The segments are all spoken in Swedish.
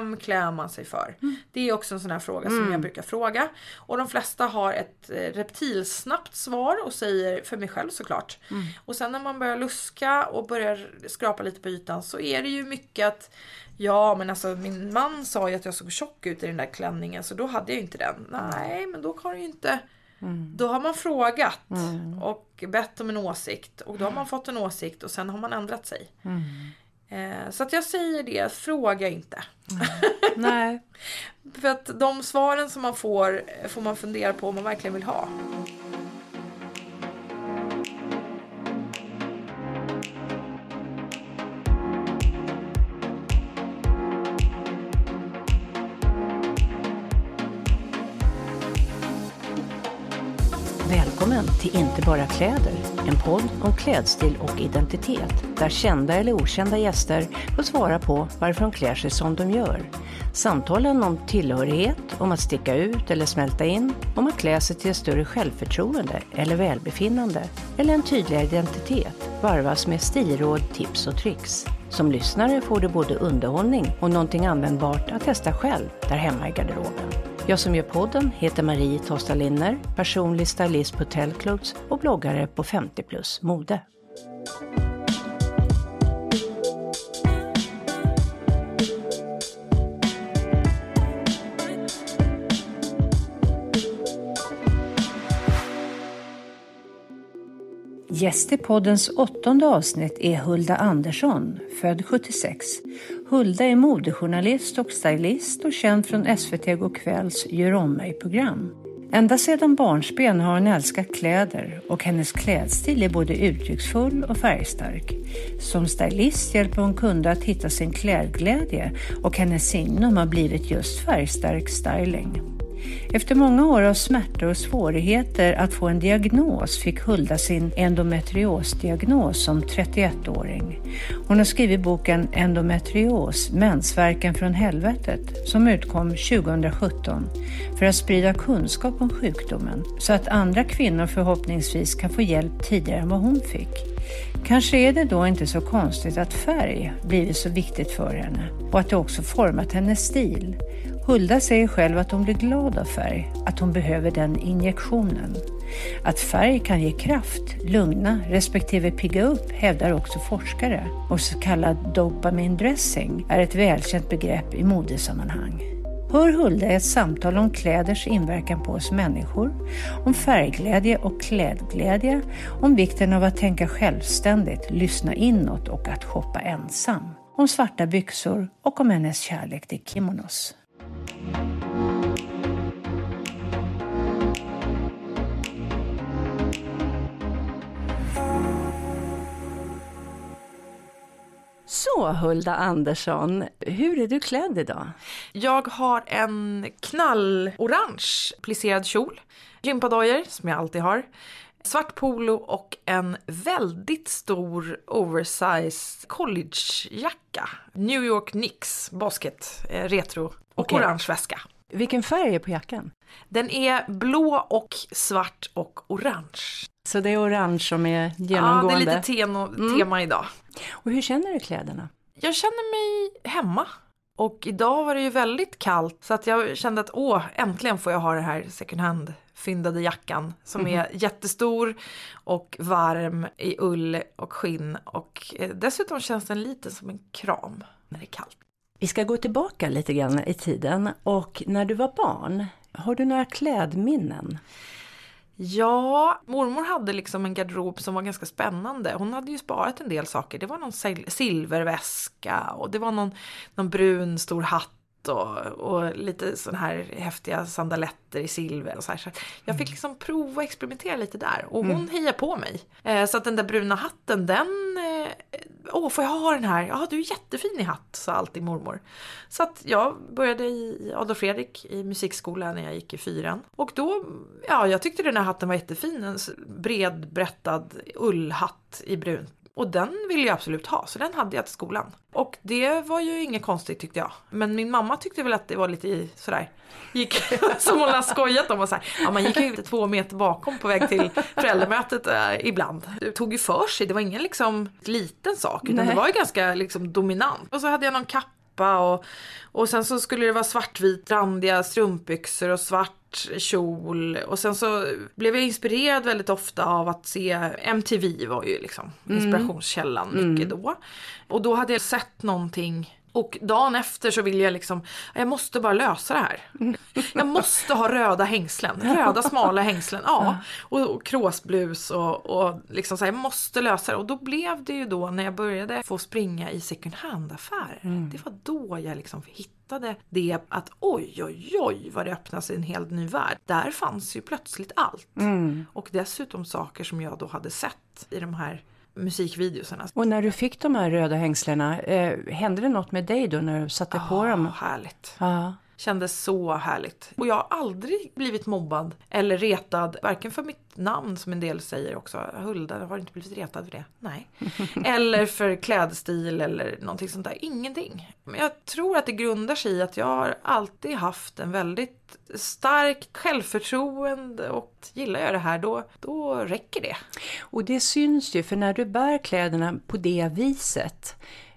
vem klär man sig för? Mm. Det är också en sån här fråga som mm. jag brukar fråga. Och de flesta har ett eh, reptilsnabbt svar och säger, för mig själv såklart. Mm. Och sen när man börjar luska och börjar skrapa lite på ytan så är det ju mycket att Ja men alltså min man sa ju att jag såg tjock ut i den där klänningen så då hade jag ju inte den. Nej men då har du inte Mm. Då har man frågat mm. och bett om en åsikt och då har man fått en åsikt och sen har man ändrat sig. Mm. Eh, så att jag säger det, fråga inte. Nej. För att de svaren som man får får man fundera på om man verkligen vill ha. Välkommen till Inte bara kläder, en podd om klädstil och identitet där kända eller okända gäster får svara på varför de klär sig som de gör. Samtalen om tillhörighet, om att sticka ut eller smälta in, om att klä sig till ett större självförtroende eller välbefinnande eller en tydligare identitet varvas med stilråd, tips och tricks. Som lyssnare får du både underhållning och någonting användbart att testa själv där hemma i garderoben. Jag som gör podden heter Marie Tosta Linner, personlig stylist på Tellclothes och bloggare på 50 plus mode. Gäst i poddens åttonde avsnitt är Hulda Andersson, född 76. Hulda är modejournalist och stylist och känd från SVT Go'kvälls Gör om mig-program. Ända sedan barnsben har hon älskat kläder och hennes klädstil är både uttrycksfull och färgstark. Som stylist hjälper hon kunder att hitta sin klädglädje och hennes signum har blivit just färgstark styling. Efter många år av smärtor och svårigheter att få en diagnos fick Hulda sin endometriosdiagnos som 31-åring. Hon har skrivit boken Endometrios, mensvärken från helvetet, som utkom 2017 för att sprida kunskap om sjukdomen så att andra kvinnor förhoppningsvis kan få hjälp tidigare än vad hon fick. Kanske är det då inte så konstigt att färg blivit så viktigt för henne och att det också format hennes stil. Hulda säger själv att hon blir glad av färg, att hon behöver den injektionen. Att färg kan ge kraft, lugna respektive pigga upp hävdar också forskare och så kallad dopamindressing är ett välkänt begrepp i modesammanhang. Hör Hulda ett samtal om kläders inverkan på oss människor, om färgglädje och klädglädje, om vikten av att tänka självständigt, lyssna inåt och att shoppa ensam, om svarta byxor och om hennes kärlek till kimonos. Så Hulda Andersson, hur är du klädd idag? Jag har en knallorange plisserad kjol, gympadojor som jag alltid har, svart polo och en väldigt stor oversized collegejacka. New York Knicks basket, eh, retro och okay. orange väska. Vilken färg är på jackan? Den är blå och svart och orange. Så det är orange som är genomgående? Ja, det är lite teno, mm. tema idag. Och hur känner du kläderna? Jag känner mig hemma. Och idag var det ju väldigt kallt så att jag kände att åh, äntligen får jag ha den här second hand fyndade jackan som mm. är jättestor och varm i ull och skinn och eh, dessutom känns den lite som en kram när det är kallt. Vi ska gå tillbaka lite grann i tiden och när du var barn, har du några klädminnen? Ja, mormor hade liksom en garderob som var ganska spännande. Hon hade ju sparat en del saker. Det var någon silverväska och det var någon, någon brun stor hatt och, och lite sådana här häftiga sandaletter i silver och så här. Så jag fick mm. liksom prova och experimentera lite där och hon mm. hejade på mig. Eh, så att den där bruna hatten den, eh, åh får jag ha den här? Ja du är jättefin i hatt, sa alltid mormor. Så att jag började i Adolf Fredrik i musikskolan när jag gick i fyran. Och då, ja jag tyckte den här hatten var jättefin, en bred brättad ullhatt i brunt och den ville jag absolut ha, så den hade jag till skolan. Och det var ju inget konstigt tyckte jag. Men min mamma tyckte väl att det var lite sådär, gick, som hon har skojat om. Och så här, ja, man gick ju två meter bakom på väg till föräldramötet äh, ibland. Det tog ju för sig, det var ingen liksom liten sak utan Nej. det var ju ganska liksom dominant. Och så hade jag någon kappa kappa och, och sen så skulle det vara svartvit randiga strumpbyxor och svart kjol. Och sen så blev jag inspirerad väldigt ofta av att se MTV var ju liksom inspirationskällan mycket då. Och då hade jag sett någonting och dagen efter så vill jag liksom, jag måste bara lösa det här. Jag måste ha röda hängslen, röda smala hängslen, ja. Och, och kråsblus och, och liksom så här, jag måste lösa det. Och då blev det ju då när jag började få springa i second hand-affärer. Det var då jag liksom hittade det att oj, oj, oj vad det öppnar sig en helt ny värld. Där fanns ju plötsligt allt. Och dessutom saker som jag då hade sett i de här musikvideosarna. Och när du fick de här röda hängslena, eh, hände det något med dig då när du satte på dem? Ah, härligt. Ja. Kändes så härligt. Och jag har aldrig blivit mobbad eller retad, varken för mitt namn som en del säger också. Hulda, har inte blivit retad för det? Nej. eller för klädstil eller någonting sånt där. Ingenting. Men jag tror att det grundar sig i att jag har alltid haft en väldigt starkt självförtroende och gillar jag det här då, då räcker det. Och det syns ju, för när du bär kläderna på det viset,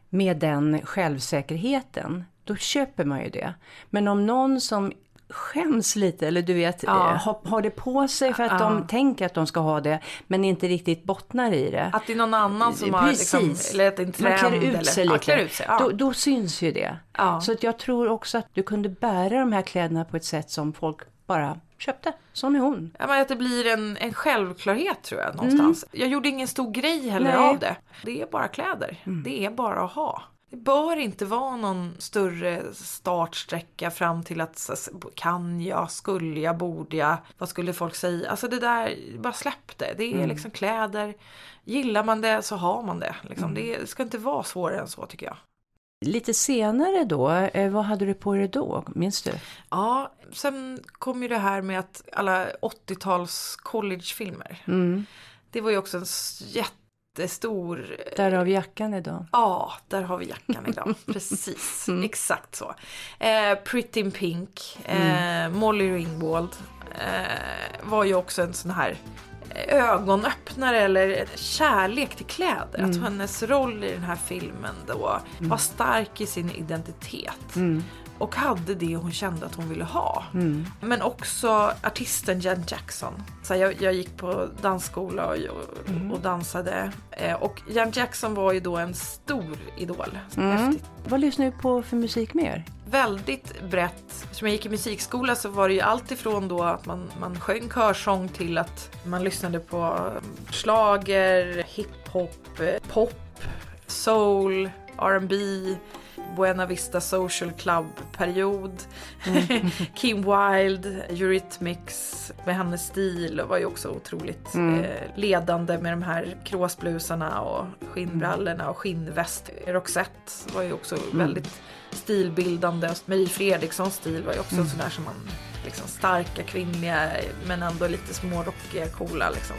med den självsäkerheten, då köper man ju det. Men om någon som skäms lite eller du vet Ja. eh, har, har det på sig för att Ja. de tänker att de ska ha det men inte riktigt bottnar i det. Att det är någon annan som har liksom, Precis. eller att en trend. Man klär ut eller, sig Ja, lite. klär ut sig, ja. då, då syns ju det. Ja. Så att jag tror också att du kunde bära de här kläderna på ett sätt som folk bara köpte. Sån är hon. Ja, men att det blir en, en självklarhet tror jag någonstans. Jag gjorde ingen stor grej heller Nej. av det. Det är bara kläder. Det är bara att ha. Det bör inte vara någon större startsträcka fram till att kan jag, skulle jag, borde jag, vad skulle folk säga? Alltså det där, bara släpp det. Det är liksom kläder. Gillar man det så har man det. Liksom. Det ska inte vara svårare än så tycker jag. Lite senare då, eh, vad hade du på dig då? Minns du? Ja, sen kom ju det här med att alla 80-tals collegefilmer. Mm. Det var ju också en s- jättestor Därav jackan idag. Ja, där har vi jackan idag. Precis, exakt så. Eh, Pretty in Pink, eh, Molly Ringwald eh, var ju också en sån här eh, ögonöppnare eller kärlek till kläder. Att hennes roll i den här filmen då var stark i sin identitet. Och hade det hon kände att hon ville ha. Men också artisten Jan Jackson. Så jag, jag gick på dansskola och, och, och dansade. Eh, och Jan Jackson var ju då en stor idol. Häftigt. Vad lyssnar du på för musik mer? Väldigt brett. Eftersom jag gick i musikskola så var det ju allt ifrån då att man, man sjöng körsång till att man lyssnade på eh, schlager, hiphop, eh, pop, soul, R&B Buena Vista Social Club-period. Kim Wilde, Eurythmics med hennes stil var ju också otroligt eh, ledande med de här kråsblusarna och skinnbrallorna och skinnväst. Roxette var ju också väldigt stilbildande. Marie Fredrikssons stil var ju också en sån där som man liksom starka kvinnliga men ändå lite smårockiga, coola liksom.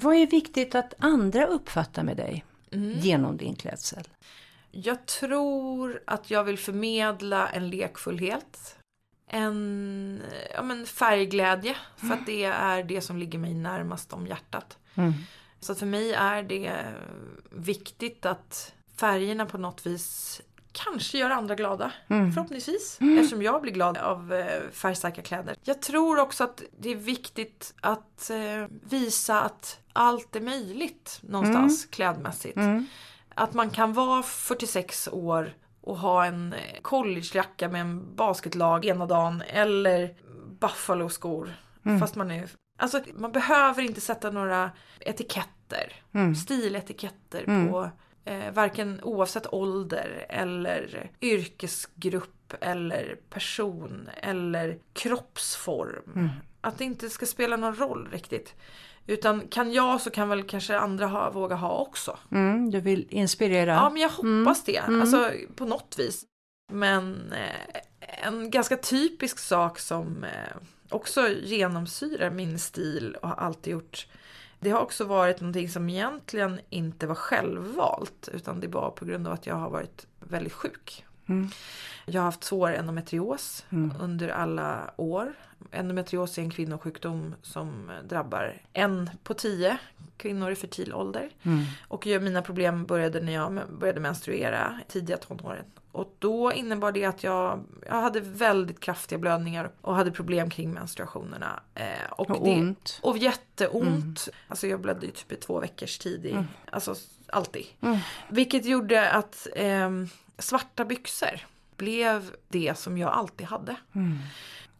Vad är viktigt att andra uppfattar med dig genom din klädsel? Jag tror att jag vill förmedla en lekfullhet. En ja, men färgglädje. För att det är det som ligger mig närmast om hjärtat. Så att för mig är det viktigt att färgerna på något vis kanske gör andra glada. Förhoppningsvis. Eftersom jag blir glad av eh, färgstarka kläder. Jag tror också att det är viktigt att eh, visa att allt är möjligt någonstans klädmässigt. Att man kan vara 46 år och ha en eh, collegejacka med en basketlag ena dagen eller Buffalo-skor. Fast man är... Alltså man behöver inte sätta några etiketter, stiletiketter på eh, varken oavsett ålder eller yrkesgrupp eller person eller kroppsform. Att det inte ska spela någon roll riktigt. Utan kan jag så kan väl kanske andra ha, våga ha också. Mm, du vill inspirera? Ja, men jag hoppas det. Alltså på något vis. Men eh, en ganska typisk sak som eh, också genomsyrar min stil och har alltid gjort. Det har också varit någonting som egentligen inte var självvalt utan det var på grund av att jag har varit väldigt sjuk. Jag har haft svår endometrios under alla år. Endometrios är en kvinnosjukdom som drabbar en på tio kvinnor i fertil ålder. Och mina problem började när jag började menstruera tidiga tonåren. Och då innebar det att jag, jag hade väldigt kraftiga blödningar och hade problem kring menstruationerna. Eh, och, Och det, ont. Och jätteont. Alltså jag blödde ju typ i två veckors tid. I, Alltså alltid. Vilket gjorde att ehm, svarta byxor blev det som jag alltid hade.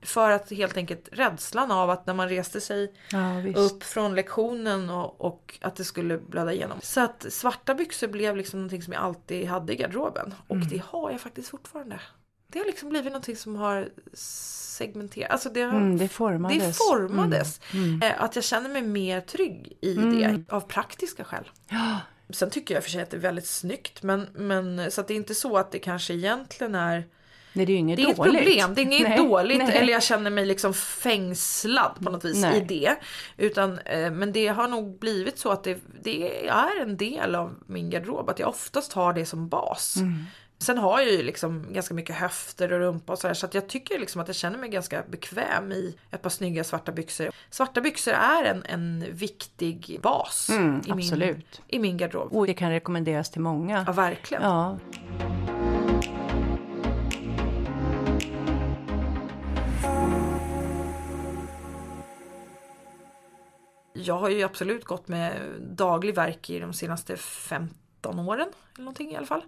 För att helt enkelt rädslan av att när man reste sig Ja, upp från lektionen och, och att det skulle blöda igenom. Så att svarta byxor blev liksom någonting som jag alltid hade i garderoben. Och det har jag faktiskt fortfarande. Det har liksom blivit någonting som har segmenterat. Alltså det, har, Mm, det formades. det formades. Eh, Att jag känner mig mer trygg i det av praktiska skäl. Ja, Sen tycker jag för sig att det är väldigt snyggt. Men, men så att det är inte så att det kanske egentligen är nej, det är ju inget det är dåligt. problem, det är inget Nej, dåligt nej. eller jag känner mig liksom fängslad på något vis Nej. i det. Utan, eh, men det har nog blivit så att det, det är en del av min garderob, att jag oftast har det som bas. Mm. Sen har jag ju liksom ganska mycket höfter och rumpa och sådär så att jag tycker liksom att jag känner mig ganska bekväm i ett par snygga svarta byxor. Svarta byxor är en, en viktig bas Mm, i, min, absolut. i min garderob. Och det kan rekommenderas till många. Ja, verkligen. Ja. Jag har ju absolut gått med daglig verk i de senaste 15 åren. Eller någonting i alla fall.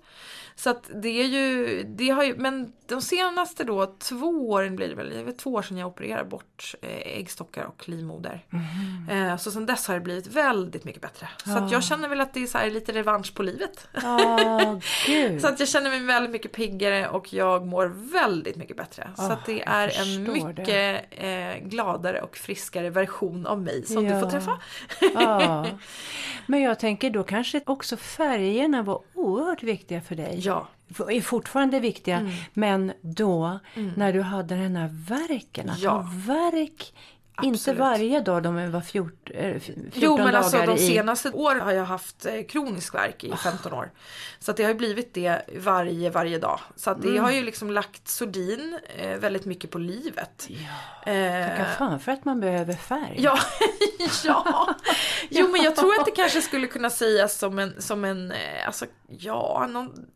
Så att det är ju, det har ju, men de senaste då två åren blir det väl, det är väl två år sedan jag opererade bort eh, äggstockar och livmoder. Eh, så sedan dess har det blivit väldigt mycket bättre. Så att jag känner väl att det är så här lite revansch på livet. Gud. Så att jag känner mig väldigt mycket piggare och jag mår väldigt mycket bättre. så Ah, att det är en mycket eh, gladare och friskare version av mig som du Ja. får träffa. Men jag tänker då kanske också färgerna var oerhört viktiga för dig. Ja. Är fortfarande viktiga. Men då när du hade den här verken. Att Ja. ha verk. Inte varje dag, de var 14, eh, 14 Jo men alltså dagar de i. senaste åren har jag haft eh, kronisk värk i 15 år. Så att det har ju blivit det varje, varje dag. Så att det har ju liksom lagt sordin eh, väldigt mycket på livet. Ja, Eh, tacka fan för att man behöver färg. Ja, ja. Jo men jag tror att det kanske skulle kunna sägas som en, som en eh, alltså ja, någon,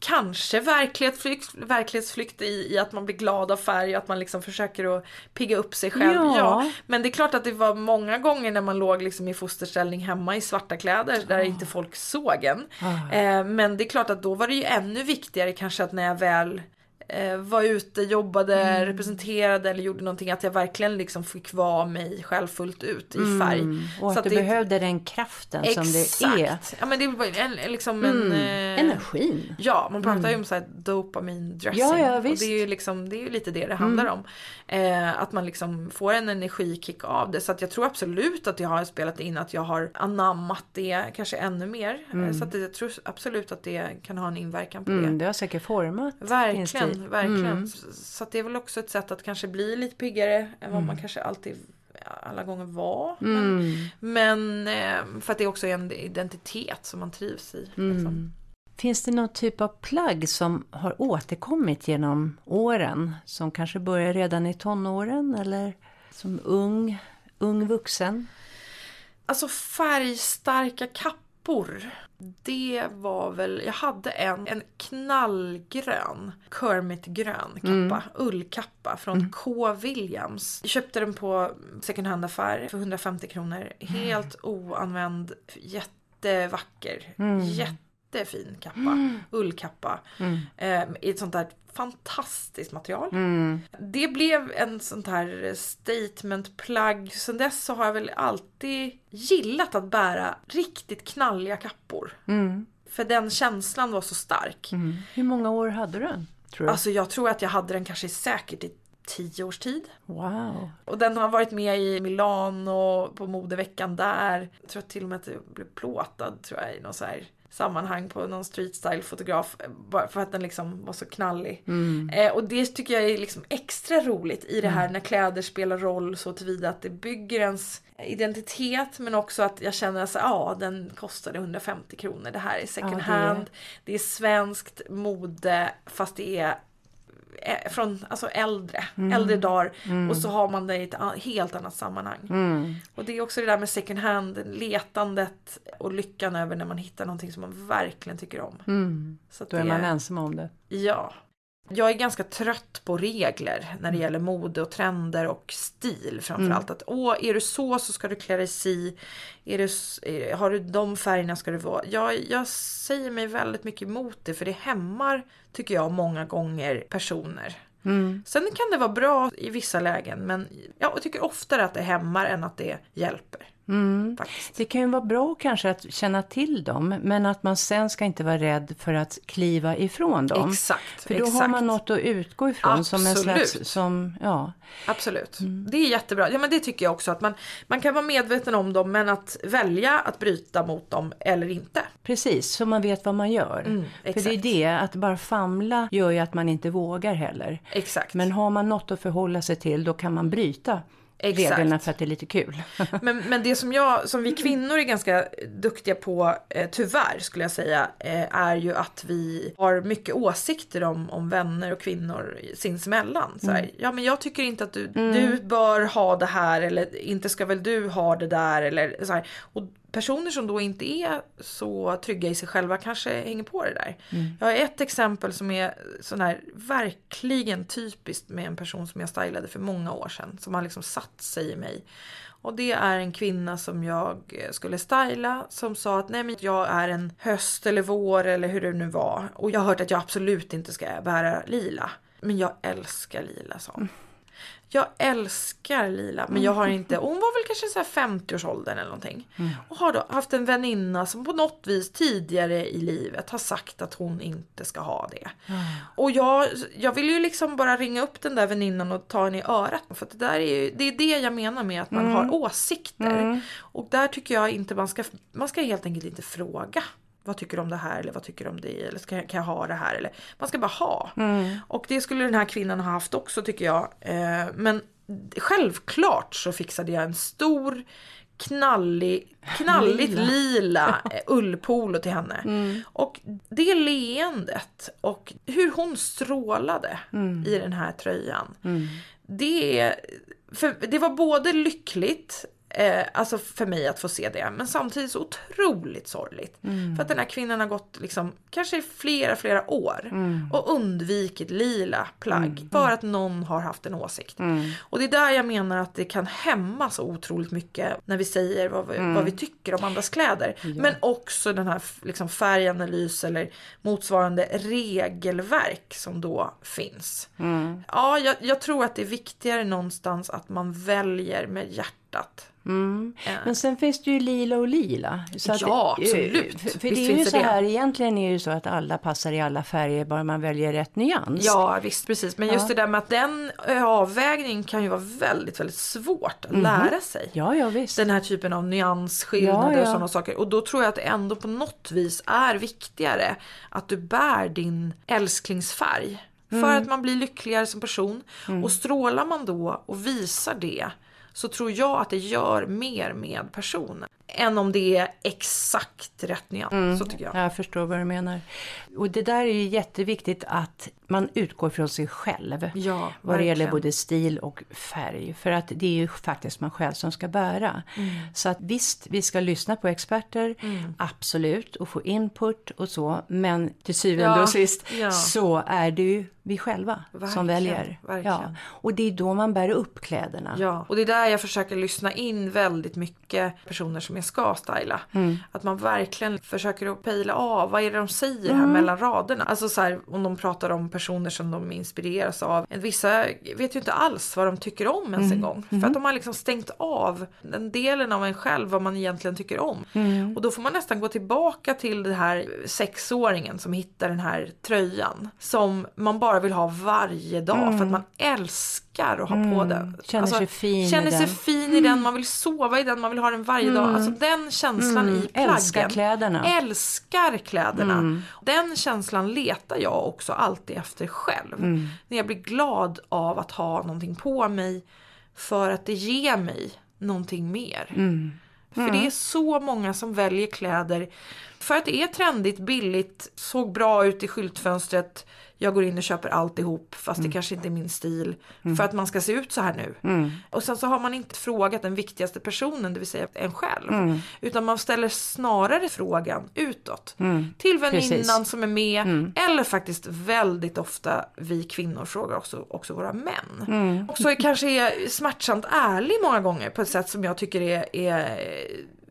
kanske verklighetsflykt, verklighetsflykt i, i att man blir glad av färg och att man liksom försöker att pigga upp sig själv. Ja. Men det är klart att det var många gånger när man låg liksom i fosterställning hemma i svarta kläder där inte folk såg en. Eh, men det är klart att då var det ju ännu viktigare kanske att när jag väl eh, var ute, jobbade, Mm. representerade eller gjorde någonting att jag verkligen liksom fick vara mig själv fullt ut i färg. Mm, och Så att du det- behövde den kraften som det är. Exakt. Ja men det var en, liksom en... Mm, eh, energin. Ja, man pratar ju om så här dopamin dressing. Ja, ja, och visst. Mm. det är ju liksom, det är lite det det handlar om. Eh, att man liksom får en energikick av det. Så att jag tror absolut att jag har spelat in att jag har anammat det kanske ännu mer. Eh, Så att jag tror absolut att det kan ha en inverkan på det. Mm, det har säkert format Verkligen, stil. verkligen. Mm. Så, att det är väl också ett sätt att kanske bli lite piggare än vad man kanske alltid alla gånger var. Men, Mm. men eh, för att det också är en identitet som man trivs i. Mm. Liksom. Finns det någon typ av plagg som har återkommit genom åren? Som kanske börjar redan i tonåren eller som ung, ung vuxen? Alltså färgstarka kappor. Det var väl, jag hade en, en knallgrön, Kermit-grön kappa, ullkappa från K. Williams. Jag köpte den på second hand-affär för 150 kronor. Helt oanvänd, jättevacker, jättefin kappa, ullkappa. Eh, I ett sånt där fantastiskt material. Mm. Det blev en sånt här statementplagg. Sen dess så har jag väl alltid gillat att bära riktigt knalliga kappor. Mm. För den känslan var så stark. Mm. Hur många år hade du den? Tror du? Alltså jag tror att jag hade den kanske säkert i tio års tid. wow. Och den har varit med i Milan och på modeveckan där. Jag tror till och med att det blev plåtad tror jag i någon så här sammanhang på någon street style fotograf. eh, Bara för att den liksom var så knallig. Eh, och det tycker jag är liksom extra roligt i det här när kläder spelar roll så tillvida att det bygger ens identitet men också att jag känner att ja, den kostade 150 kronor. Det här är second Ja, det hand. Det är svenskt mode fast det är från alltså äldre, Mm. äldre dagar och så har man det i ett helt annat sammanhang. Mm. Och det är också det där med second hand, letandet och lyckan över när man hittar någonting som man verkligen tycker om. Mm. Så Då är det man ensam om det. Ja. Jag är ganska trött på regler när det gäller mode och trender och stil framförallt. Att åh, är du så så ska du klä dig si. Är du, är- har du de färgerna ska du vara. Jag, jag säger mig väldigt mycket emot det för det hämmar, tycker jag, många gånger personer. Mm. Sen kan det vara bra i vissa lägen men ja, jag tycker oftare att det hämmar än att det hjälper. Mm. Det kan ju vara bra kanske att känna till dem, men att man sen ska inte vara rädd för att kliva ifrån dem. Exakt. För då exakt. har man något att utgå ifrån som en slags, Absolut. som, ja. Absolut. Mm. Det är jättebra. Ja men det tycker jag också att man, man kan vara medveten om dem men att välja att bryta mot dem eller inte. Precis, så man vet vad man gör. Mm, För det är det, att bara famla gör ju att man inte vågar heller. Exakt. Men har man något att förhålla sig till, då kan man bryta Exakt. reglerna för att det är lite kul. Men, men det som, jag, som vi kvinnor är ganska duktiga på, eh, tyvärr skulle jag säga, eh, är ju att vi har mycket åsikter om, om vänner och kvinnor sinsemellan. Så här, Ja men jag tycker inte att du, du bör ha det här eller inte ska väl du ha det där eller så här. Och personer som då inte är så trygga i sig själva kanske hänger på det där. Jag har ett exempel som är sån här verkligen typiskt med en person som jag stylade för många år sedan. Som har liksom satt sig i mig. Och det är en kvinna som jag skulle styla som sa att nej men jag är en höst eller vår eller hur det nu var. Och jag har hört att jag absolut inte ska bära lila. Men jag älskar lila sa hon. Jag älskar lila men jag har inte, hon var väl kanske så här 50-årsåldern eller någonting. Och har då haft en väninna som på något vis tidigare i livet har sagt att hon inte ska ha det. Och jag, jag vill ju liksom bara ringa upp den där väninnan och ta henne i örat. För det där är ju, det är det jag menar med att man har åsikter. Och där tycker jag inte man ska, man ska helt enkelt inte fråga. Vad tycker du om det här eller vad tycker du om det eller ska, kan jag ha det här eller man ska bara ha. Och det skulle den här kvinnan ha haft också tycker jag. Eh, men självklart så fixade jag en stor knallig, knalligt Lila. lila ullpolo till henne. Och det leendet och hur hon strålade i den här tröjan. Det, är- för det var både lyckligt Eh, alltså för mig att få se det. Men samtidigt så otroligt sorgligt. För att den här kvinnan har gått liksom, kanske i flera, flera år. Och undvikit lila plagg. För att någon har haft en åsikt. Och det är där jag menar att det kan hämma så otroligt mycket. När vi säger vad vi, vad vi tycker om andras kläder. Men också den här liksom, färganalys eller motsvarande regelverk som då finns. Ja, jag, jag tror att det är viktigare någonstans att man väljer med hjärtat. Mm. Eh, Men sen finns det ju lila och lila. Så Ja, absolut. För, för Visst det är ju så det här, egentligen är det ju så att alla passar i alla färger bara man väljer rätt nyans. Ja visst precis men just det där med att den eh, avvägningen kan ju vara väldigt väldigt svårt att lära sig. ja, ja visst. Den här typen av nyansskillnader Ja, ja. och sådana saker. Och då tror jag att det ändå på något vis är viktigare att du bär din älsklingsfärg. Mm. För att man blir lyckligare som person. Och strålar man då och visar det så tror jag att det gör mer med personen. Än om det är exakt rätt nyans. Mm. Så tycker jag. Jag förstår vad du menar. Och det där är ju jätteviktigt att man utgår från sig själv. Ja, vad det gäller verkligen. både stil och färg. För att det är ju faktiskt man själv som ska bära. Mm. Så att visst, vi ska lyssna på experter, absolut, och få input och så. Men till syvende Ja, och sist ja. så är det ju vi själva som Verkligen, väljer. verkligen. Ja. Och det är då man bär upp kläderna. Ja, och det är där jag försöker lyssna in väldigt mycket personer som jag ska styla. Att man verkligen försöker att pejla av, vad är det de säger här mellan raderna? Alltså så här, om de pratar om personer som de inspireras av. Vissa vet ju inte alls vad de tycker om ens en gång. För att de har liksom stängt av den delen av en själv, vad man egentligen tycker om. Och då får man nästan gå tillbaka till den här sexåringen som hittar den här tröjan. Som man bara vill ha varje dag för att man älskar att ha på den. Mm. Alltså, Känner sig fin i Känner sig den. fin i den, man vill sova i den, man vill ha den varje dag. Alltså den känslan i plaggen. Älskar kläderna. Mm. Älskar kläderna. Den känslan letar jag också alltid efter själv. Mm. När jag blir glad av att ha någonting på mig. För att det ger mig någonting mer. Mm. För det är så många som väljer kläder för att det är trendigt, billigt, såg bra ut i skyltfönstret. Jag går in och köper alltihop fast Mm. det kanske inte är min stil. För att man ska se ut så här nu. Mm. Och sen så har man inte frågat den viktigaste personen, det vill säga en själv. Mm. Utan man ställer snarare frågan utåt. Till väninnan. Mm. som är med. Eller faktiskt väldigt ofta vi kvinnor frågar också, också våra män. Mm. Och så är kanske är smärtsamt ärlig många gånger på ett sätt som jag tycker är, är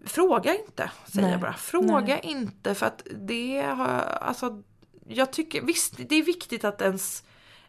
Fråga inte, säger Nej. jag bara. Fråga inte för att det har, alltså jag tycker, visst det är viktigt att ens,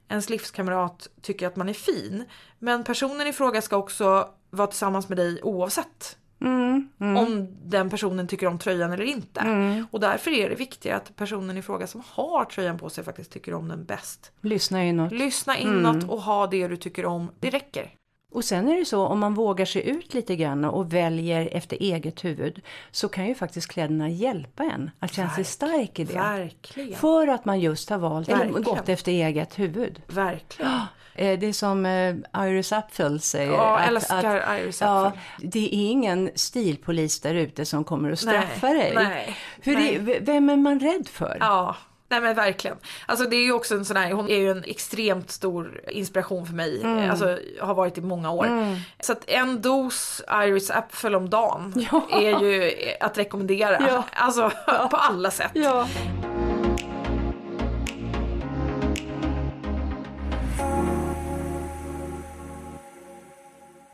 ens livskamrat tycker att man är fin. Men personen i fråga ska också vara tillsammans med dig oavsett Mm. Mm. om den personen tycker om tröjan eller inte. Mm. Och därför är det viktigare att personen i fråga som har tröjan på sig faktiskt tycker om den bäst. Lyssna inåt. Lyssna inåt Mm. och ha det du tycker om, det räcker. Och sen är det så om man vågar sig ut lite grann och väljer efter eget huvud så kan ju faktiskt kläderna hjälpa en att känna sig stark i det. Verkligen. För att man just har valt eller gått efter eget huvud. Verkligen. Eh, Det är som eh, Iris Apfel säger. Ja, att- älskar att- Iris Ja, Apfel. det är ingen stilpolis där ute som kommer att straffa Nej, dig. nej, För nej. Det, vem är man rädd för? Ja, nej men verkligen. Alltså det är ju också en sån här, hon är ju en extremt stor inspiration för mig. Mm. Alltså har varit i många år. Så att en dos Iris Apfel om dagen Ja. är ju att rekommendera. Ja. Alltså på alla sätt. Ja.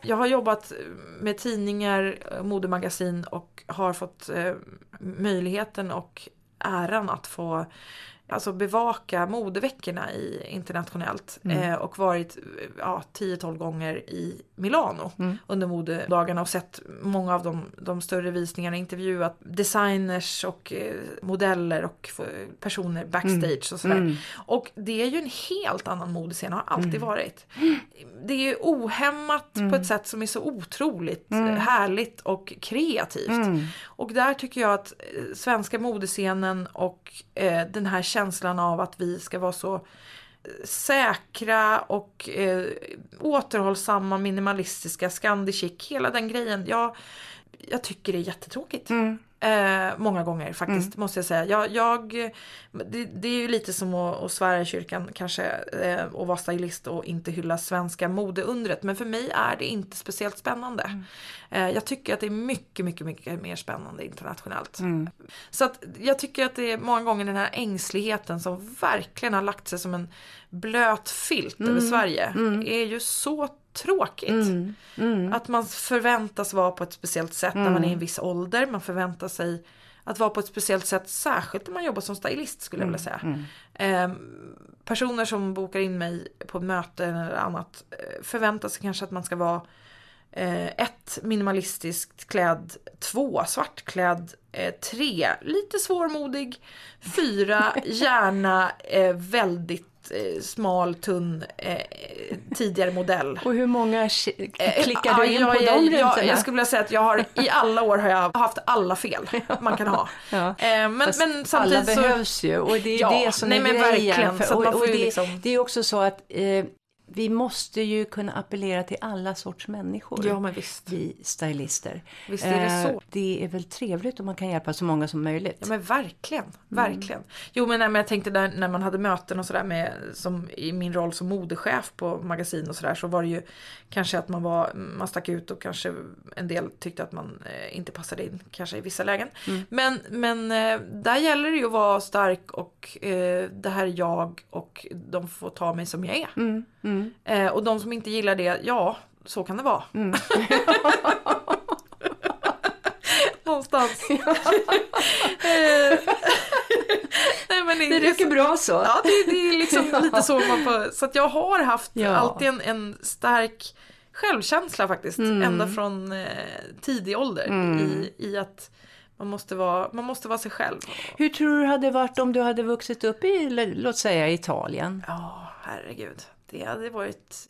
Jag har jobbat med tidningar, eh, modemagasin och har fått eh, möjligheten och äran att få alltså bevaka modeveckorna i, internationellt eh, och varit ja, 10-12 gånger i Milano under modedagarna och sett många av de, de större visningarna, intervjuat designers och eh, modeller och personer backstage och sådär. Och det är ju en helt annan modescen, har alltid varit. Det är ju ohämmat på ett sätt som är så otroligt eh, härligt och kreativt. Och där tycker jag att eh, svenska modescenen och eh, den här känslan av att vi ska vara så säkra och eh, återhållsamma, minimalistiska, scandi chic, hela den grejen. Jag, jag tycker det är jättetråkigt. Mm. Eh, många gånger faktiskt, måste jag säga. Jag, jag, det, det är ju lite som att, att svära i kyrkan kanske eh, och vara stylist och inte hylla svenska modeundret. Men för mig är det inte speciellt spännande. Eh, jag tycker att det är mycket, mycket, mycket mer spännande internationellt. Så att jag tycker att det är många gånger den här ängsligheten som verkligen har lagt sig som en blöt filt över Sverige är ju så tråkigt. Att man förväntas vara på ett speciellt sätt när man är i en viss ålder. Man förväntar sig att vara på ett speciellt sätt, särskilt när man jobbar som stylist skulle jag vilja säga. Ehm, personer som bokar in mig på möten eller annat eh, förväntar sig kanske att man ska vara eh, ett minimalistiskt klädd, två svartklädd, eh, tre lite svårmodig, fyra gärna eh, väldigt eh, smal, tunn, eh, tidigare modell. Och hur många Eh, klickar ja, du in jag, på jag, de jag, jag skulle vilja säga att jag har i alla år har jag haft alla fel man kan ha. Ja. Eh, men, Fast men alla samtidigt så... behövs ju och det är Ja, det som nej, är grejen. verkligen, För- och, och det, liksom- det är också så att eh, vi måste ju kunna appellera till alla sorts människor. Ja men visst. Vi stylister. Visst är det Eh, så. Det är väl trevligt om man kan hjälpa så många som möjligt. Ja men verkligen, verkligen. Jo men, nej, men jag tänkte där, när man hade möten och sådär med, som i min roll som modechef på magasin och sådär så var det ju kanske att man var, man stack ut och kanske en del tyckte att man eh, inte passade in kanske i vissa lägen. Men, men eh, där gäller det ju att vara stark och eh, det här är jag och de får ta mig som jag är. Mm, mm. Eh, och de som inte gillar det, ja så kan det vara. Mm. Någonstans. Eh, Nej, men Det räcker bra så. Ja, det, det är liksom lite så man får, Så att jag har haft Ja. alltid en, en stark självkänsla faktiskt. Ända från eh, tidig ålder. I, I att man måste, vara, man måste vara sig själv. Hur tror du det hade varit om du hade vuxit upp i, låt säga Italien? Ja, herregud. Det hade varit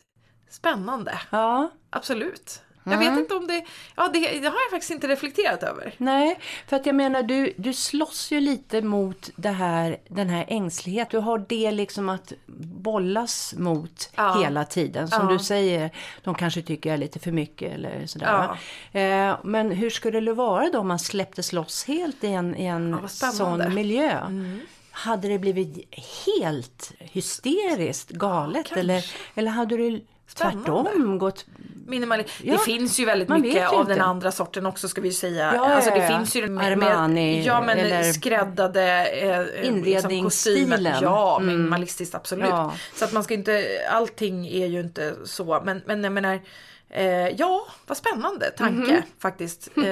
spännande. Ja, Absolut. Jag vet inte om det, ja det, det har jag faktiskt inte reflekterat över. Nej, för att jag menar du, du slåss ju lite mot det här, den här ängslighet. Du har det liksom att bollas mot Ja. hela tiden. Som Ja. du säger, de kanske tycker jag är lite för mycket eller sådär. Ja. Eh, men hur skulle det vara då om man släpptes loss helt i en, i en sån miljö? Hade det blivit helt hysteriskt galet? eller, eller hade du tvärtom gått... Minimali Ja, det finns ju väldigt mycket ju av den andra sorten också ska vi säga. Ja, alltså det ja. finns ju med, Armani ja, men eller- skräddade eh, eh, Inredningsstilen. kostymer. Ja, minimalistiskt absolut. Så att man ska inte, allting är ju inte så. Men, men jag menar, eh, ja vad spännande tanke Mhm. faktiskt. Eh,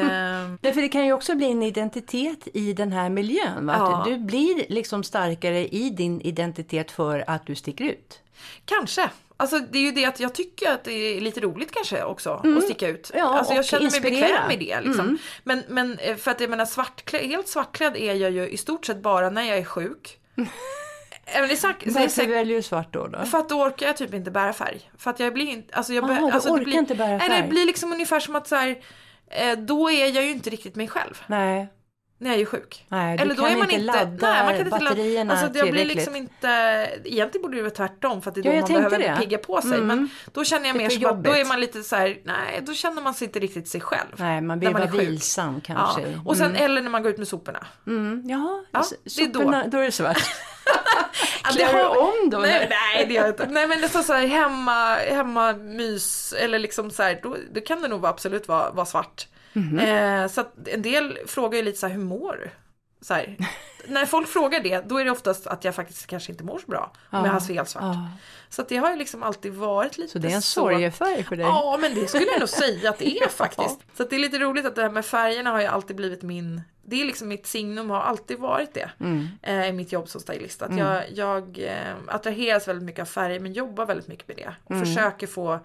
Därför det kan ju också bli en identitet i den här miljön. Va? Ja. Att Du blir liksom starkare i din identitet för att du sticker ut. Kanske. Alltså det är ju det att jag tycker att det är lite roligt kanske också att sticka ut. Mm. Ja, alltså jag känner mig inspirera. Mm. bekväm med det liksom. Men, men eh, för att jag menar svartklädd, helt svartklädd är jag ju i stort sett bara när jag är sjuk. Sagt, det är Varför väljer du svart då? då? för att då orkar jag typ inte bära färg. För att jag blir inte, alltså jag Aha, bör- du alltså det orkar blir, inte bära Nej, färg. det blir liksom ungefär som att så här, eh, då är jag ju inte riktigt mig själv Nej, när jag är sjuk. nej du Eller då kan är man inte ladda nej, man kan inte ladda, batterierna alltså, jag blir liksom inte, egentligen borde det vara tvärtom för att det är Ja, då jag man behöver det. pigga på sig. Mm. Men då känner jag mer som att då är man lite så här, nej då känner man sig inte riktigt sig själv. Nej, man blir bara vilsam Ja. kanske. Och sen eller när man går ut med soporna. Mm, ja, Ja, det är då. då är det svart. Klär du har- om då? Nej, nej det gör jag inte. Nej men det står så här hemma, hemma mys eller liksom så här, då, då kan det nog absolut vara, vara svart. Mhm. Eh, så att en del frågar ju lite så här, hur mår du? Så här. När folk frågar det, då är det oftast att jag faktiskt kanske inte mår så bra om jag har svart. Ja, Så det har ju liksom alltid varit lite så det är en sorgefärg för dig? Ja, men det skulle jag nog säga att det är faktiskt. Så det är lite roligt att det här med färgerna har ju alltid blivit min, det är liksom mitt signum har alltid varit det. Mm. Eh, I mitt jobb som stylist. Att jag, jag eh, attraheras väldigt mycket av färger men jobbar väldigt mycket med det. Och Mm. försöker få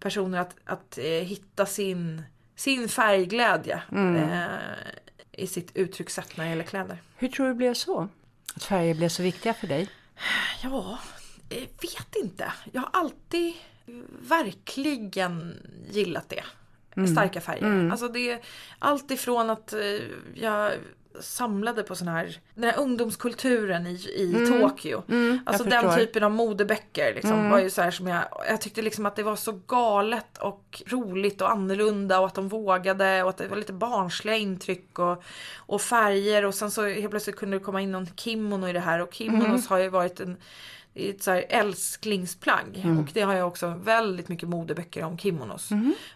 personer att, att eh, hitta sin, sin färgglädje. Mm. I sitt uttryckssätt när det gäller kläder. Hur tror du det blev så? Att färger blev så viktiga för dig? Ja, jag vet inte. Jag har alltid verkligen gillat det. Starka färger. Alltså det är allt ifrån att eh, jag samlade på sån här, den här ungdomskulturen i, i Tokyo. alltså den förstår. typen av modeböcker liksom, var ju så här som jag, jag tyckte liksom att det var så galet och roligt och annorlunda och att de vågade och att det var lite barnsliga intryck och, och färger och sen så helt plötsligt kunde det komma in någon kimono i det här och kimonos har ju varit en det är ett så här älsklingsplagg och det har jag också väldigt mycket modeböcker om kimonos.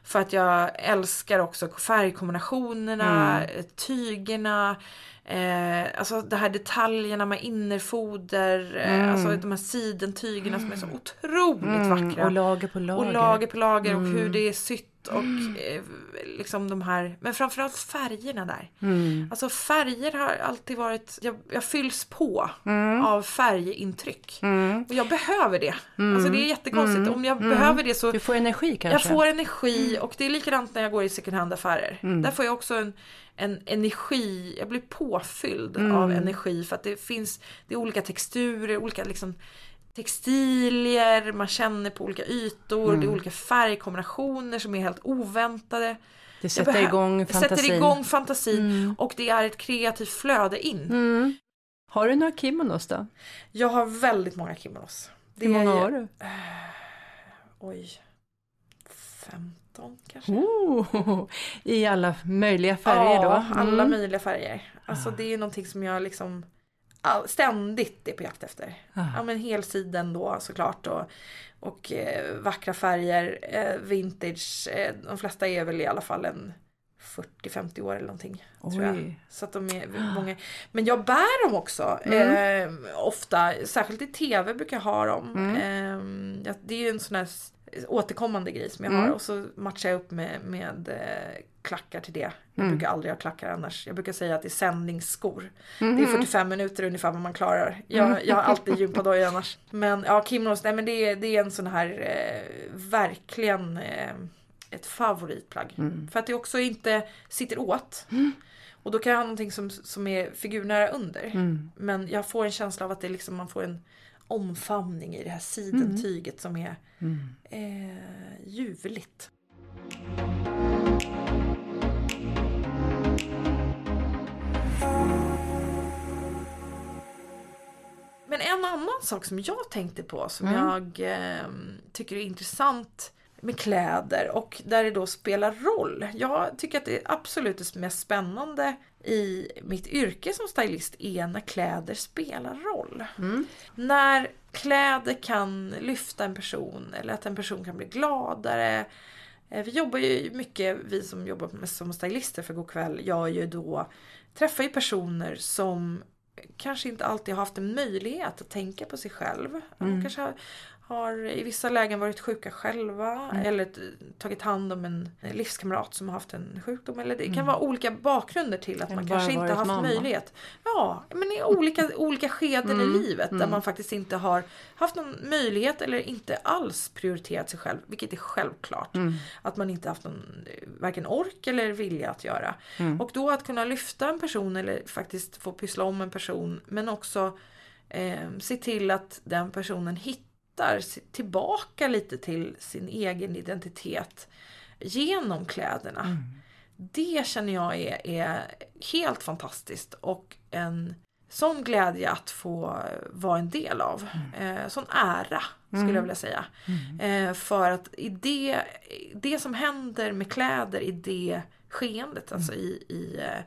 För att jag älskar också färgkombinationerna, eh, tygerna, eh, alltså det här detaljerna med innerfoder, eh, alltså de här sidentygerna som är så otroligt vackra. Och lager på lager. Och lager på lager och hur det är sytt och eh, liksom de här, men framförallt färgerna där. Alltså färger har alltid varit, jag, jag fylls på av färgintryck. Och jag behöver det. Alltså det är jättekonstigt. Om jag behöver det så Du får energi kanske? jag får energi och det är likadant när jag går i second hand affärer. Där får jag också en, en energi, jag blir påfylld av energi för att det finns, det är olika texturer, olika liksom textilier, man känner på olika ytor, det är olika färgkombinationer som är helt oväntade. Det sätter igång fantasin. sätter igång fantasin och det är ett kreativt flöde in. Har du några kimonos då? Jag har väldigt många kimonos. Det Hur många är- har du? Oj. 15 kanske? Oh, I alla möjliga färger ja, då? alla Mm. möjliga färger. Alltså det är ju någonting som jag liksom all, ständigt är på jakt efter. Ah. Ja men helsiden då såklart och, och eh, vackra färger, eh, vintage. Eh, de flesta är väl i alla fall en 40-50 år eller någonting. Tror jag. Så att de är många. Men jag bär dem också. Mm. Eh, ofta, särskilt i tv brukar jag ha dem. Mm. Eh, ja, det är ju en sån här återkommande grej som jag Mm. har. Och så matchar jag upp med, med eh, klackar till det. Jag Mm. brukar aldrig ha klackar annars. Jag brukar säga att det är sändningsskor. Mm. Det är 45 minuter ungefär vad man klarar. Jag, jag har alltid gympadojor annars. Men ja, kimonos, nej men det är, det är en sån här eh, verkligen eh, ett favoritplagg. Mm. För att det också inte sitter åt. Och då kan jag ha någonting som, som är figurnära under. Mm. Men jag får en känsla av att det liksom, man får en omfamning i det här sidentyget som är eh, ljuvligt. Men en annan sak som jag tänkte på som mm. jag eh, tycker är intressant med kläder och där det då spelar roll. Jag tycker att det absolut är mest spännande i mitt yrke som stylist är när kläder spelar roll. Mm. När kläder kan lyfta en person eller att en person kan bli gladare. Eh, Vi jobbar ju mycket, vi som jobbar med, som stylister för Go'kväll, jag är ju då träffar ju personer som kanske inte alltid har haft en möjlighet att tänka på sig själv. De kanske har, har i vissa lägen varit sjuka själva eller t- tagit hand om en livskamrat som har haft en sjukdom. Eller det kan vara olika bakgrunder till att Eller man kanske inte har haft mamma. möjlighet. Ja, men i olika, olika skeden i livet där man faktiskt inte har haft någon möjlighet eller inte alls prioriterat sig själv, vilket är självklart. Att man inte haft någon, eh, varken ork eller vilja att göra. Och då att kunna lyfta en person eller faktiskt få pyssla om en person men också eh, se till att den personen hittar si- tillbaka lite till sin egen identitet genom kläderna. Det känner jag är, är helt fantastiskt och en sån glädje att få vara en del av. Eh, sån ära skulle jag vilja säga. Eh, för att i det, det som händer med kläder i det skeendet, alltså i, i eh,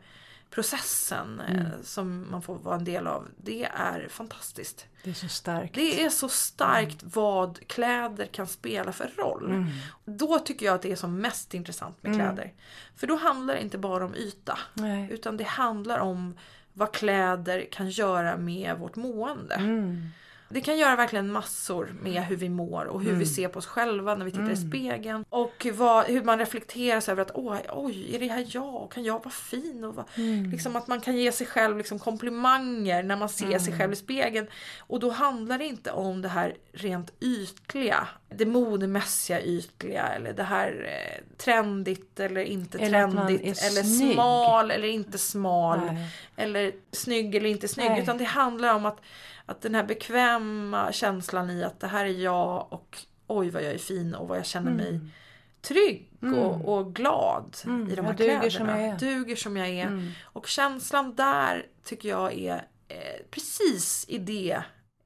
processen eh, som man får vara en del av, det är fantastiskt. Det är så starkt. Det är så starkt vad kläder kan spela för roll. Då tycker jag att det är som mest intressant med kläder. För då handlar det inte bara om yta. Nej. Utan det handlar om vad kläder kan göra med vårt mående. Mm. Det kan göra verkligen massor med hur vi mår och hur vi ser på oss själva när vi tittar i spegeln. Och vad, hur man reflekterar sig över att oj, oj, är det här jag? Kan jag vara fin? Och vad, liksom att man kan ge sig själv liksom komplimanger när man ser sig själv i spegeln. Och då handlar det inte om det här rent ytliga. Det modemässiga ytliga eller det här eh, trendigt eller inte Eller trendigt. Eller snygg. smal eller inte smal. Nej. Eller snygg eller inte snygg. Nej. Utan det handlar om att, att den här bekväma känslan i att det här är jag och oj vad jag är fin och vad jag känner mig trygg och, och glad i de Mm. jag här duger kläderna. som jag är. Duger som jag är. Mm. Och känslan där tycker jag är eh, precis i det,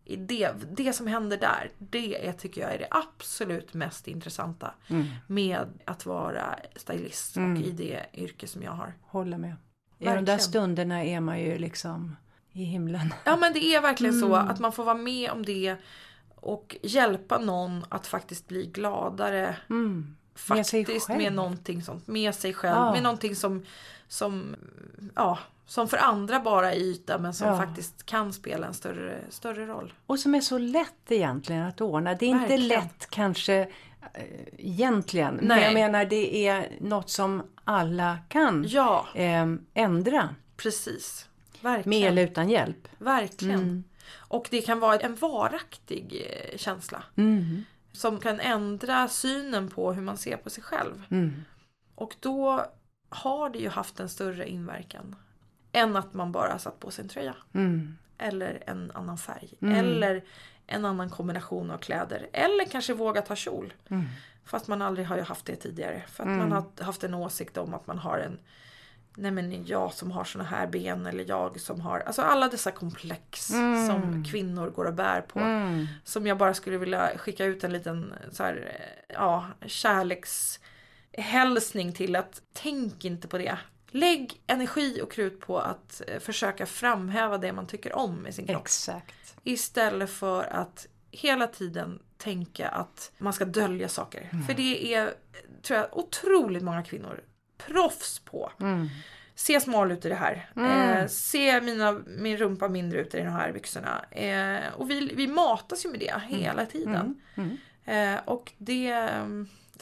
i det, det som händer där. Det är, tycker jag är det absolut mest intressanta Mm. med att vara stylist och i det yrke som jag har. Håller med. I de där Verkligen. stunderna är man ju liksom i himlen. Ja men det är verkligen så Mm. att man får vara med om det och hjälpa någon att faktiskt bli gladare. Mm. Med Faktiskt själv. med någonting sånt. Med sig själv. Ja. Med någonting som, som, ja, som för andra bara är yta men som Ja. faktiskt kan spela en större, större roll. Och som är så lätt egentligen att ordna. Det är inte Verkligen. lätt kanske eh, egentligen. Men Nej. jag menar det är något som alla kan Ja, eh, ändra. precis. Med Verkligen. eller utan hjälp. Verkligen. Mm. Och det kan vara en varaktig eh, känsla. Mm. Som kan ändra synen på hur man ser på sig själv. Mm. Och då har det ju haft en större inverkan. Än att man bara satt på sig en tröja. Mm. Eller en annan färg. Mm. Eller en annan kombination av kläder. Eller kanske våga ta kjol. Mm. Fast man aldrig har ju haft det tidigare. För att man har haft en åsikt om att man har en Nej men jag som har såna här ben eller jag som har Alltså alla dessa komplex Mm. som kvinnor går och bär på. Mm. Som jag bara skulle vilja skicka ut en liten så här, ja, kärlekshälsning till att tänk inte på det. Lägg energi och krut på att eh, försöka framhäva det man tycker om med sin kropp. Exakt. Istället för att hela tiden tänka att man ska dölja saker. Mm. För det är, tror jag, otroligt många kvinnor proffs på. Mm. Se smal ut i det här. Mm. Eh, se mina, min rumpa mindre ut i de här byxorna. Eh, och vi, vi matas ju med det hela tiden. Mm. Eh, och det...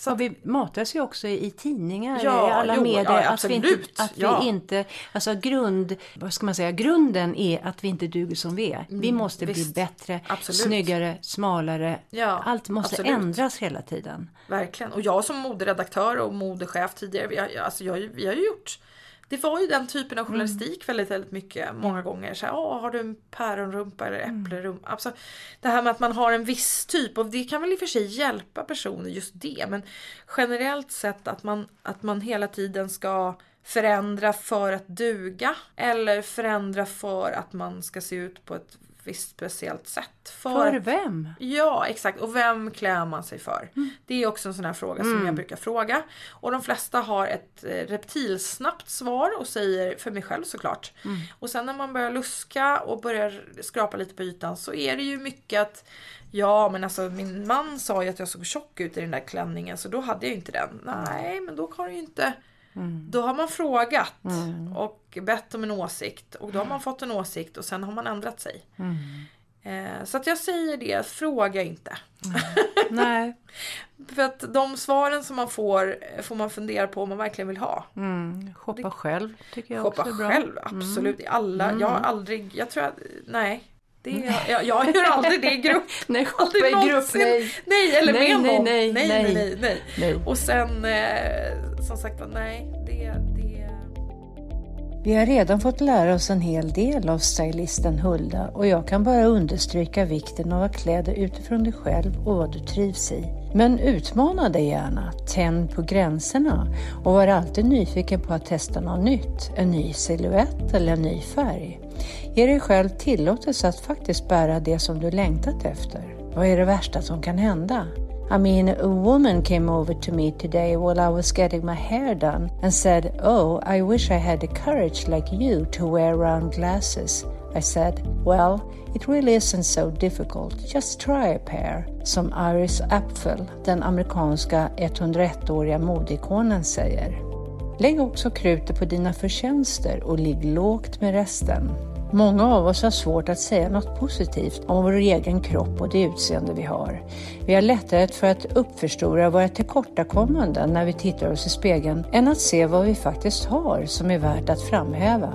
mm, Så vi matas ju också i tidningar, Ja, i alla jo, medier. ja, att vi inte, att Ja. vi inte, alltså grund, vad ska man säga, grunden är att vi inte duger som vi är. vi måste bli Mm, visst. bättre, Absolut. snyggare, smalare. Allt måste absolut. ändras hela tiden. Verkligen. Och jag som moderedaktör och modechef tidigare, vi har, alltså jag, vi har ju gjort det var ju den typen av journalistik väldigt, väldigt mycket. Många gånger. Så här, "Åh, har du en päronrumpa eller äpplerumpa? Alltså, det här med att man har en viss typ. Och det kan väl i och för sig hjälpa personer just det. Men generellt sett att man, att man hela tiden ska förändra för att duga. Eller förändra för att man ska se ut på ett visst speciellt sätt. För, vem? Ja, exakt. Och vem klär man sig för? Mm. Det är också en sån här fråga som jag brukar fråga. Och de flesta har ett eh, reptilsnabbt svar och säger, för mig själv såklart. Mm. Och sen när man börjar luska och börjar skrapa lite på ytan så är det ju mycket att Ja men alltså min man sa ju att jag såg tjock ut i den där klänningen så då hade jag inte den. Nej men då har du ju inte Då har man frågat och bett om en åsikt och då har man fått en åsikt och sen har man ändrat sig. Eh, så att jag säger det, fråga inte. Nej. För att de svaren som man får eh, får man fundera på om man verkligen vill ha. Mm. Shoppa själv tycker jag Shoppa också är bra. själv, absolut. Alla, jag har aldrig, jag tror att, nej. Det är, jag, jag gör aldrig det i grupp. Nej, Aldrig i grupp, nej. Nej, eller Nej, med nej, någon. nej, nej, nej. nej, nej, nej. Nej. Och sen, eh, som sagt nej. Det, det... Vi har redan fått lära oss en hel del av stylisten Hulda och jag kan bara understryka vikten av att klä dig utifrån dig själv och vad du trivs i. Men utmana dig gärna, tänd på gränserna och var alltid nyfiken på att testa något nytt, en ny silhuett eller en ny färg. Ge dig själv tillåtelse att faktiskt bära det som du längtat efter. Vad är det värsta som kan hända? I mean, a woman came over to me today while I was getting my hair done and said, Oh, I wish I had the courage like you to wear round glasses. I said, Well, it really isn't so difficult. Just try a pair. Som Iris Apfel, den amerikanska 101-åriga modeikonen, säger. Lägg också krutet på dina förtjänster och ligg lågt med resten. Många av oss har svårt att säga något positivt om vår egen kropp och det utseende vi har. Vi har lättare för att uppförstora våra tillkortakommanden när vi tittar oss i spegeln än att se vad vi faktiskt har som är värt att framhäva.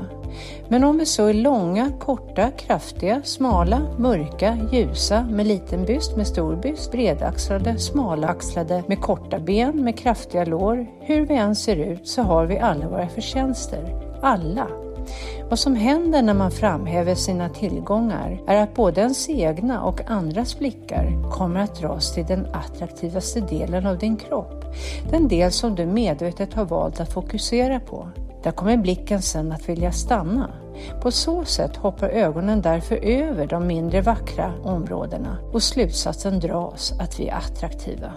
Men om vi så är långa, korta, kraftiga, smala, mörka, ljusa, med liten byst, med stor byst, bredaxlade, smalaxlade, med korta ben, med kraftiga lår, hur vi än ser ut så har vi alla våra förtjänster. Alla. Vad som händer när man framhäver sina tillgångar är att både ens egna och andras blickar kommer att dras till den attraktivaste delen av din kropp. Den del som du medvetet har valt att fokusera på. Där kommer blicken sen att vilja stanna. På så sätt hoppar ögonen därför över de mindre vackra områdena och slutsatsen dras att vi är attraktiva.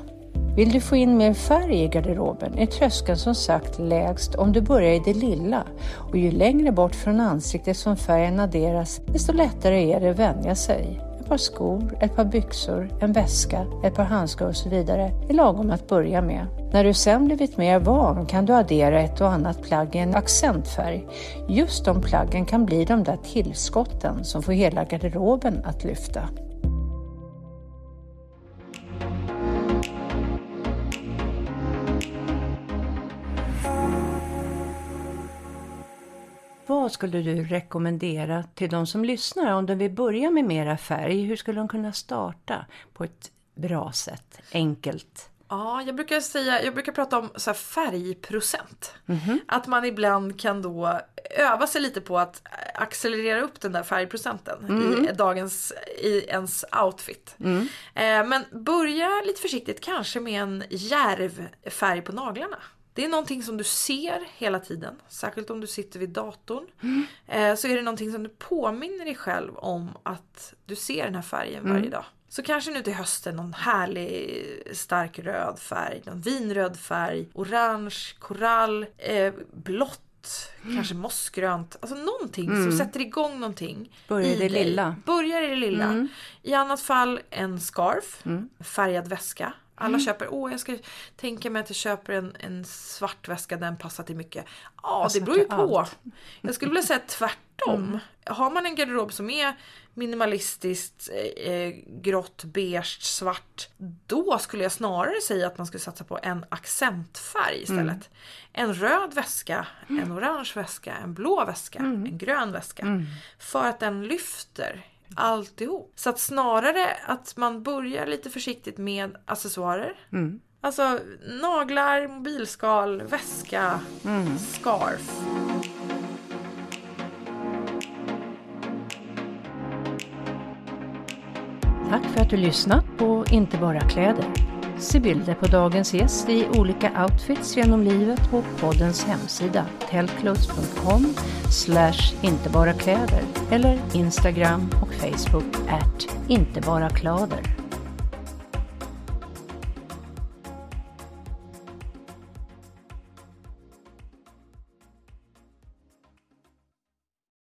Vill du få in mer färg i garderoben är tröskeln som sagt lägst om du börjar i det lilla och ju längre bort från ansiktet som färgen adderas desto lättare är det att vänja sig. Ett par skor, ett par byxor, en väska, ett par handskar och så vidare är lagom att börja med. När du sen blivit mer van kan du addera ett och annat plagg i en accentfärg. Just de plaggen kan bli de där tillskotten som får hela garderoben att lyfta. Vad skulle du rekommendera till de som lyssnar om de vill börja med mera färg? Hur skulle de kunna starta på ett bra sätt, enkelt? Ja, jag brukar säga, jag brukar prata om så färgprocent. Mhm. Att man ibland kan då öva sig lite på att accelerera upp den där färgprocenten Mhm. i dagens, i ens outfit. Mm. Eh, men börja lite försiktigt kanske med en djärv färg på naglarna. Det är någonting som du ser hela tiden, särskilt om du sitter vid datorn. Mm. Eh, så är det någonting som du påminner dig själv om att du ser den här färgen Mm. varje dag. Så kanske nu till hösten någon härlig stark röd färg, någon vinröd färg, orange, korall, eh, blått, kanske mossgrönt. Alltså någonting som sätter igång någonting. Mm. Börja i det lilla. Mm. Börjar i det lilla. I annat fall en scarf, färgad väska. Alla Mm. köper, åh jag ska tänka mig att jag köper en, en svart väska, den passar till mycket. Ja, det beror ju på. allt. Jag skulle vilja säga tvärtom. Mm. Har man en garderob som är minimalistiskt eh, grått, beige, svart. Då skulle jag snarare säga att man skulle satsa på en accentfärg istället. Mm. En röd väska, en orange väska, en blå väska, Mm. en grön väska. För att den lyfter alltihop. Så att snarare att man börjar lite försiktigt med accessoarer. Mm. Alltså naglar, mobilskal, väska, Mm. scarf. Tack för att du lyssnat på Inte bara kläder. Se bilder på dagens gäst i olika outfits genom livet på poddens hemsida tellclothes.com slash inte bara kläder eller Instagram och Facebook at inte bara klader.